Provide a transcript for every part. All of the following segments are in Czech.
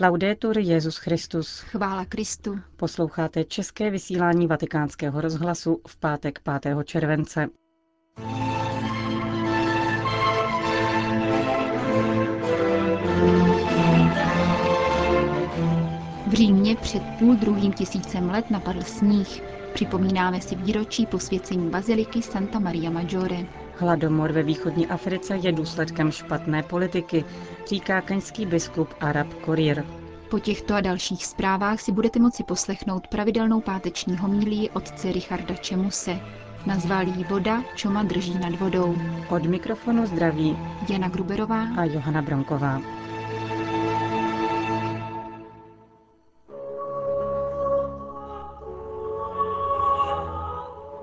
Laudetur Jezus Christus. Chvála Kristu. Posloucháte české vysílání Vatikánského rozhlasu v pátek 5. července. V Římě před půl druhým tisícem let napadl sníh. Připomínáme si výročí posvěcení baziliky Santa Maria Maggiore. Hladomor ve východní Africe je důsledkem špatné politiky, říká keňský biskup Arab Korir. Po těchto a dalších zprávách si budete moci poslechnout pravidelnou páteční homílii otce Richarda Čemuse. Nazval jí Voda, čoma drží nad vodou. Od mikrofonu zdraví Jana Gruberová a Johana Bronková.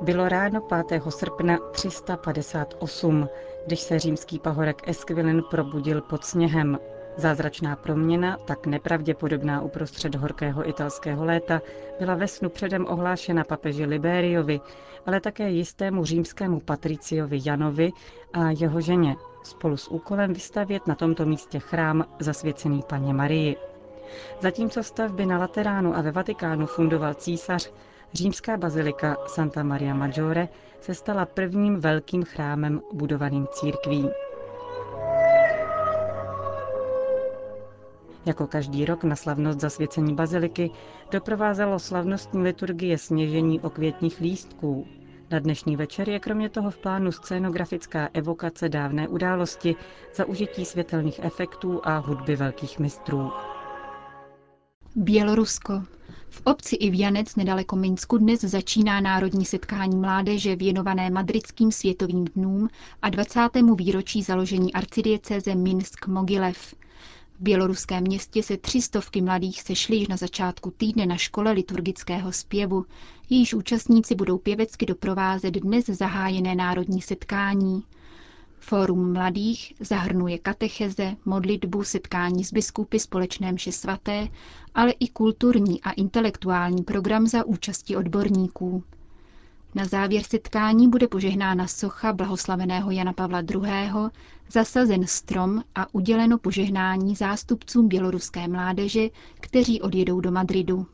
Bylo ráno 5. srpna 358, když se římský pahorek Esquilin probudil pod sněhem. Zázračná proměna, tak nepravděpodobná uprostřed horkého italského léta, byla ve snu předem ohlášena papeži Liberiovi, ale také jistému římskému patriciovi Janovi a jeho ženě, spolu s úkolem vystavět na tomto místě chrám zasvěcený paně Marii. Zatímco stavby na Lateránu a ve Vatikánu fundoval císař, Římská bazilika Santa Maria Maggiore se stala prvním velkým chrámem budovaným církví. Jako každý rok na slavnost zasvěcení baziliky doprovázelo slavnostní liturgie sněžení okvětních lístků. Na dnešní večer je kromě toho v plánu scénografická evokace dávné události za užití světelných efektů a hudby velkých mistrů. Bělorusko. V obci Ivjanec nedaleko Minsku dnes začíná národní setkání mládeže věnované madridským světovým dnům a 20. výročí založení arcidiecéze Minsk-Mogilev. V běloruském městě se tři stovky mladých sešli již na začátku týdne na škole liturgického zpěvu. Jejíž účastníci budou pěvecky doprovázet dnes zahájené národní setkání. Fórum mladých zahrnuje katecheze, modlitbu, setkání s biskupy, společné mše svaté, ale i kulturní a intelektuální program za účasti odborníků. Na závěr setkání bude požehnána socha blahoslaveného Jana Pavla II., zasazen strom a uděleno požehnání zástupcům běloruské mládeže, kteří odjedou do Madridu.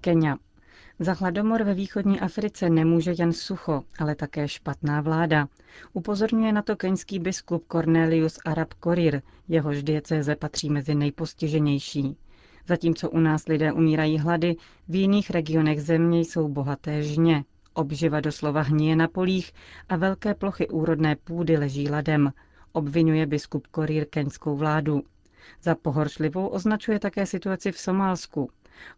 Kenia. Za hladomor ve východní Africe nemůže jen sucho, ale také špatná vláda. Upozorňuje na to keňský biskup Cornelius Arab Korir, jehož diecéze patří mezi nejpostiženější. Zatímco u nás lidé umírají hlady, v jiných regionech země jsou bohaté žně. Obživa doslova hníje na polích a velké plochy úrodné půdy leží ladem, obvinuje biskup Korir keňskou vládu. Za pohoršlivou označuje také situaci v Somálsku.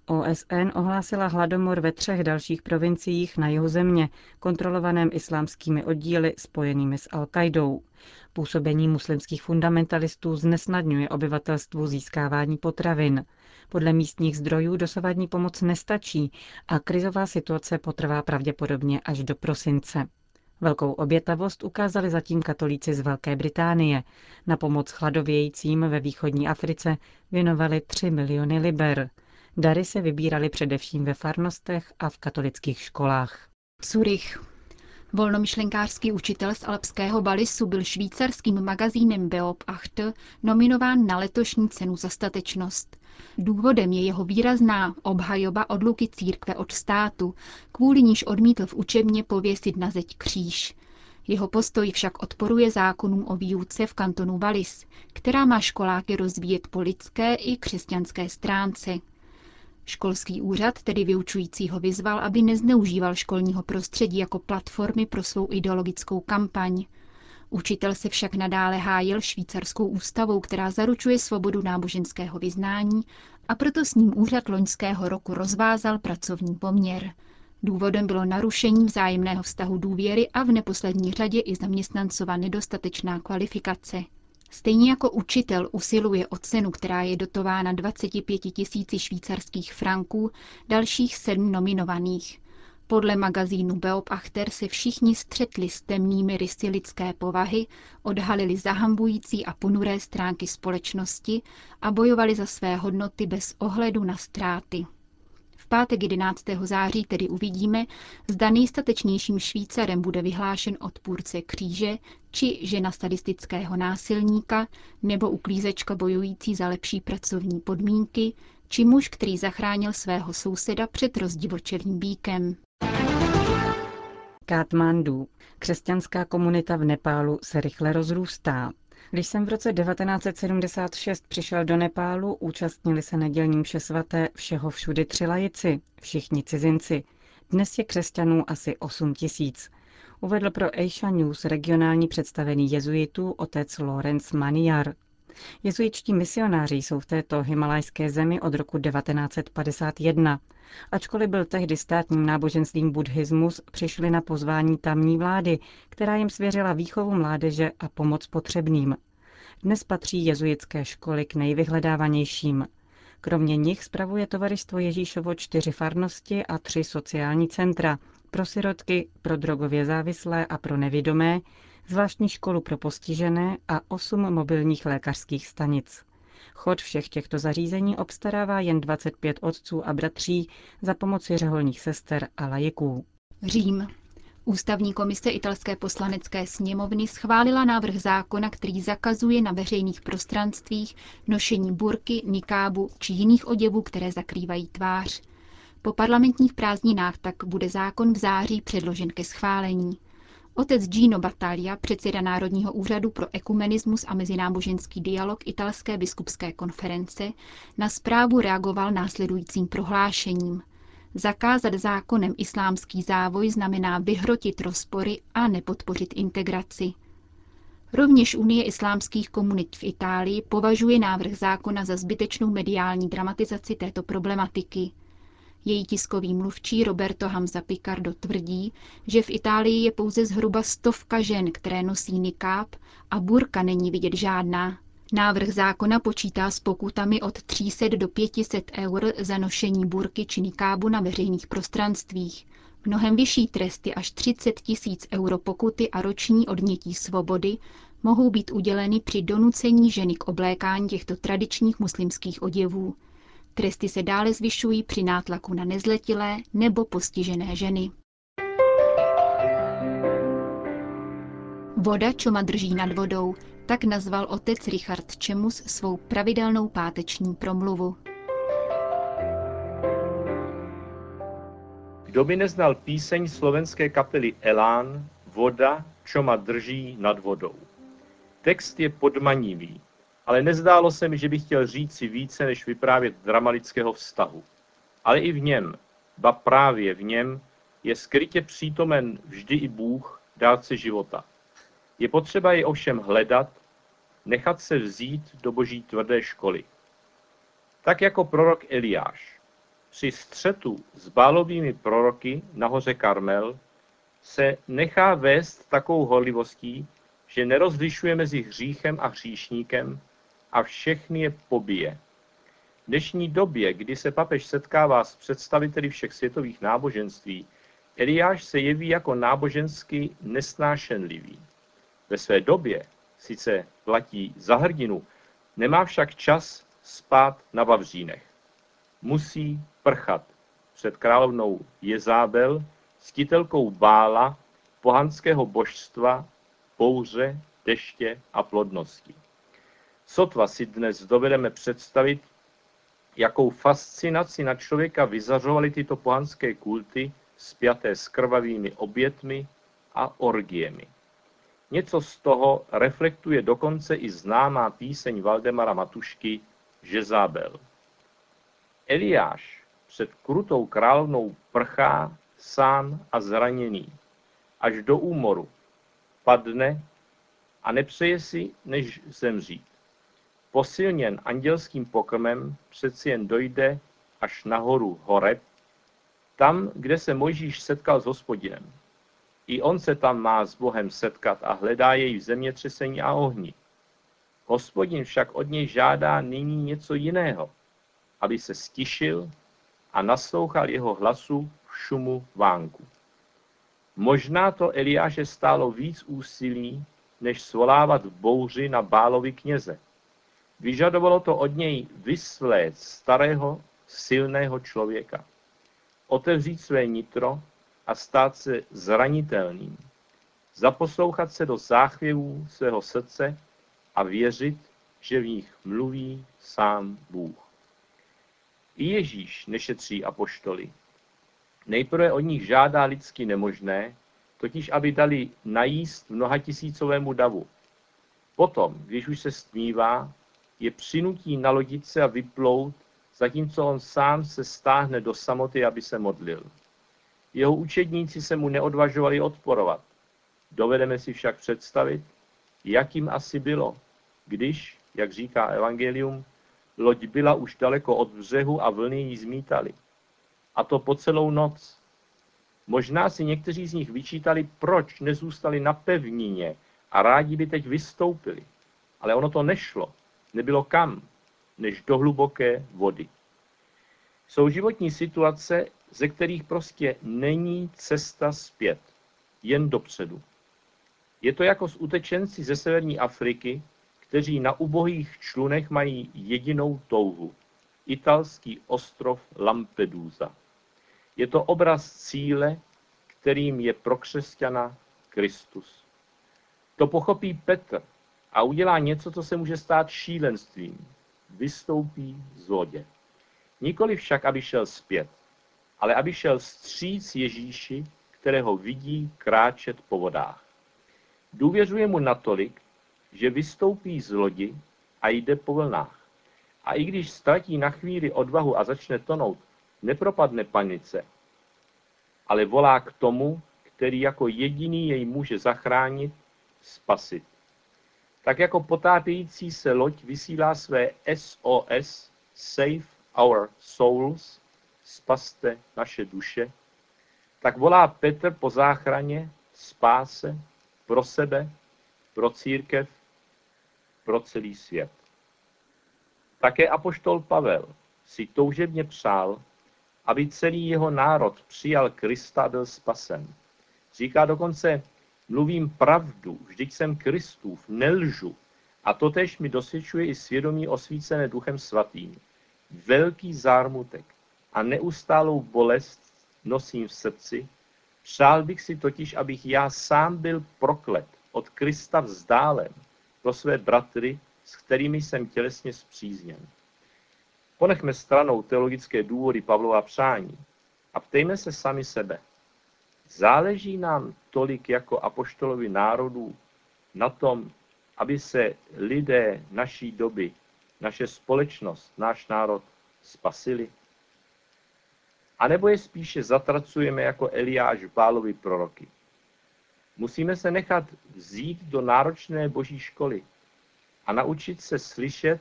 OSN ohlásila hladomor ve třech dalších provinciích na jihu země, kontrolovaném islámskými oddíly spojenými s Al-Qaidou. Působení muslimských fundamentalistů znesnadňuje obyvatelstvu získávání potravin. Podle místních zdrojů dosavadní pomoc nestačí a krizová situace potrvá pravděpodobně až do prosince. Velkou obětavost ukázali zatím katolíci z Velké Británie. Na pomoc chladovějícím ve východní Africe věnovali 3 miliony liber. Dary se vybíraly především ve farnostech a v katolických školách. Zurich. Volnomyšlenkářský učitel z alpského Balisu byl švýcarským magazínem Beobacht nominován na letošní cenu za statečnost. Důvodem je jeho výrazná obhajoba odluky církve od státu, kvůli níž odmítl v učebně pověsit na zeď kříž. Jeho postoj však odporuje zákonům o výuce v kantonu Valis, která má školáky rozvíjet po lidské i křesťanské stránce. Školský úřad tedy vyučujícího vyzval, aby nezneužíval školního prostředí jako platformy pro svou ideologickou kampaň. Učitel se však nadále hájil švýcarskou ústavou, která zaručuje svobodu náboženského vyznání a proto s ním úřad loňského roku rozvázal pracovní poměr. Důvodem bylo narušení vzájemného vztahu důvěry a v neposlední řadě i zaměstnancova nedostatečná kvalifikace. Stejně jako učitel usiluje o cenu, která je dotována 25 tisíci švýcarských franků, dalších sedm nominovaných. Podle magazínu Beobachter se všichni střetli s temnými rysy lidské povahy, odhalili zahambující a ponuré stránky společnosti a bojovali za své hodnoty bez ohledu na ztráty. Pátek 11. září tedy uvidíme, zda nejstatečnějším Švýcarem bude vyhlášen odpůrce kříže, či žena statistického násilníka, nebo uklízečka bojující za lepší pracovní podmínky, či muž, který zachránil svého souseda před rozdivočelým bíkem. Katmandu. Křesťanská komunita v Nepálu se rychle rozrůstá. Když jsem v roce 1976 přišel do Nepálu, účastnili se nedělní mše svaté všeho všudy tři lajici, všichni cizinci. Dnes je křesťanů asi 8 tisíc. Uvedl pro Asia News regionální představený jezuitů otec Lorenz Maniar. Jezuitští misionáři jsou v této himalajské zemi od roku 1951. Ačkoliv byl tehdy státním náboženstvím buddhismus, přišli na pozvání tamní vlády, která jim svěřila výchovu mládeže a pomoc potřebným. Dnes patří jezuitské školy k nejvyhledávanějším. Kromě nich spravuje Tovaristvo Ježíšovo čtyři farnosti a tři sociální centra pro sirotky, pro drogově závislé a pro nevidomé, zvláštní školu pro postižené a osm mobilních lékařských stanic. Chod všech těchto zařízení obstarává jen 25 otců a bratří za pomoci řeholních sester a lajiků. Řím. Ústavní komise italské poslanecké sněmovny schválila návrh zákona, který zakazuje na veřejných prostranstvích nošení burky, nikábu či jiných oděvů, které zakrývají tvář. Po parlamentních prázdninách tak bude zákon v září předložen ke schválení. Otec Gino Battaglia, předseda Národního úřadu pro ekumenismus a mezináboženský dialog italské biskupské konference, na zprávu reagoval následujícím prohlášením. Zakázat zákonem islámský závoj znamená vyhrotit rozpory a nepodpořit integraci. Rovněž Unie islámských komunit v Itálii považuje návrh zákona za zbytečnou mediální dramatizaci této problematiky – její tiskový mluvčí Roberto Hamza Picardo tvrdí, že v Itálii je pouze zhruba stovka žen, které nosí nikáb a burka není vidět žádná. Návrh zákona počítá s pokutami od 300 do 500 eur za nošení burky či nikábu na veřejných prostranstvích. Mnohem vyšší tresty až 30 tisíc euro pokuty a roční odnětí svobody mohou být uděleny při donucení ženy k oblékání těchto tradičních muslimských oděvů. Tresty se dále zvyšují při nátlaku na nezletilé nebo postižené ženy. Voda čoma drží nad vodou, tak nazval otec Richard Čemus svou pravidelnou páteční promluvu. Kdo by neznal píseň slovenské kapely Elán Voda, čoma drží nad vodou. Text je podmanivý, ale nezdálo se mi, že bych chtěl říct si více, než vyprávět drama lidského vztahu. Ale i v něm, ba právě v něm, je skrytě přítomen vždy i Bůh, dárce života. Je potřeba je ovšem hledat, nechat se vzít do boží tvrdé školy. Tak jako prorok Eliáš. Při střetu s bálovými proroky na hoře Karmel se nechá vést takovou horlivostí, že nerozlišuje mezi hříchem a hříšníkem, a všechny je pobije. V dnešní době, kdy se papež setkává s představiteli všech světových náboženství, Eliáš se jeví jako nábožensky nesnášenlivý. Ve své době sice platí za hrdinu, nemá však čas spát na Vavřínech. Musí prchat před královnou Jezábel, ctitelkou Bála, pohanského božstva, bouře, deště a plodnosti. Sotva si dnes dovedeme představit, jakou fascinaci na člověka vyzařovaly tyto pohanské kulty spjaté s krvavými obětmi a orgiemi. Něco z toho reflektuje dokonce i známá píseň Valdemara Matušky Žezábel. Eliáš před krutou královnou prchá sám a zraněný, až do úmoru, padne a nepřeje si, než zemřít. Posilněn andělským pokrmem přeci jen dojde až nahoru Horeb, tam, kde se Mojžíš setkal s hospodinem. I on se tam má s Bohem setkat a hledá jej v zemětřesení a ohni. Hospodin však od něj žádá nyní něco jiného, aby se stišil a naslouchal jeho hlasu v šumu vánku. Možná to Eliáše stálo víc úsilí, než svolávat v bouři na bálovi kněze. Vyžadovalo to od něj vysvléct starého, silného člověka. otevřít své nitro a stát se zranitelným. Zaposlouchat se do záchvěvů svého srdce a věřit, že v nich mluví sám Bůh. I Ježíš nešetří apoštoly. Nejprve od nich žádá lidsky nemožné, totiž aby dali najíst mnohatisícovému davu. Potom, když už se stmívá, je přinutí nalodit se a vyplout, zatímco on sám se stáhne do samoty, aby se modlil. Jeho učedníci se mu neodvažovali odporovat. Dovedeme si však představit, jakým asi bylo, když, jak říká Evangelium, loď byla už daleko od břehu a vlny ji zmítali. A to po celou noc. Možná si někteří z nich vyčítali, proč nezůstali na pevnině a rádi by teď vystoupili. Ale ono to nešlo. Nebylo kam, než do hluboké vody. Jsou životní situace, ze kterých prostě není cesta zpět, jen dopředu. Je to jako s utečenci ze severní Afriky, kteří na ubohých člunech mají jedinou touhu. Italský ostrov Lampedusa. Je to obraz cíle, kterým je pro křesťana Kristus. To pochopí Petr a udělá něco, co se může stát šílenstvím. Vystoupí z lodě. Nikoli však, aby šel zpět, ale aby šel stříc Ježíši, kterého vidí kráčet po vodách. Důvěřuje mu natolik, že vystoupí z lodi a jde po vlnách. A i když ztratí na chvíli odvahu a začne tonout, nepropadne panice, ale volá k tomu, který jako jediný jej může zachránit, spasit. Tak jako potápějící se loď vysílá své SOS, Save Our Souls, spaste naše duše, tak volá Petr po záchraně, spáse, pro sebe, pro církev, pro celý svět. Také apoštol Pavel si toužebně přál, aby celý jeho národ přijal Krista a byl spasen. Říká dokonce, mluvím pravdu, vždyť jsem Kristův, nelžu. A totež mi dosvědčuje i svědomí osvícené duchem svatým. Velký zármutek a neustálou bolest nosím v srdci. Přál bych si totiž, abych já sám byl proklet, od Krista vzdálen, pro své bratry, s kterými jsem tělesně zpřízněn. Ponechme stranou teologické důvody Pavlova přání a ptejme se sami sebe. Záleží nám tolik jako apoštolovi národů na tom, aby se lidé naší doby, naše společnost, náš národ spasili? A nebo je spíše zatracujeme jako Eliáš Bálovi proroky? Musíme se nechat vzít do náročné boží školy a naučit se slyšet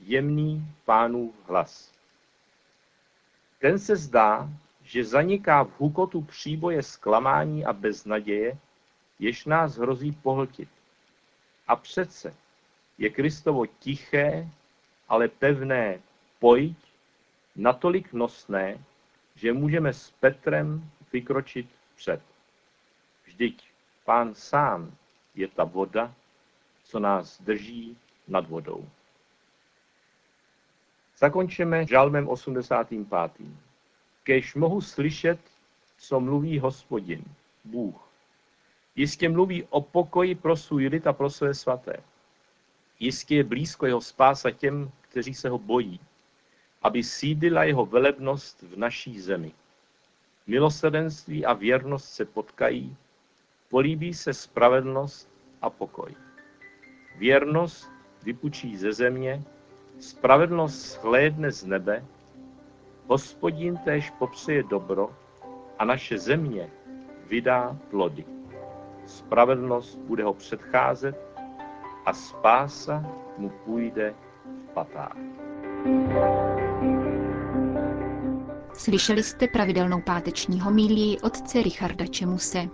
jemný pánův hlas. Ten se zdá, že zaniká v hukotu příboje zklamání a beznaděje, jež nás hrozí pohltit. A přece je Kristovo tiché, ale pevné pojď natolik nosné, že můžeme s Petrem vykročit před. Vždyť pán sám je ta voda, co nás drží nad vodou. Zakončíme žalmem 85. Kež mohu slyšet, co mluví hospodin, Bůh. Jistě mluví o pokoji pro svůj lid a pro své svaté. Jistě je blízko jeho spása těm, kteří se ho bojí, aby sídila jeho velebnost v naší zemi. Milosrdenství a věrnost se potkají, políbí se spravedlnost a pokoj. Věrnost vypučí ze země, spravedlnost schlédne z nebe, hospodin též popřeje dobro a naše země vydá plody. Spravedlnost bude ho předcházet a spása mu půjde v patách. Slyšeli jste pravidelnou páteční homílii otce Richarda Čemuse.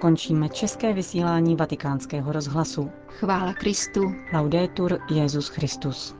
Končíme české vysílání vatikánského rozhlasu. Chvála Kristu. Laudetur Jezus Christus.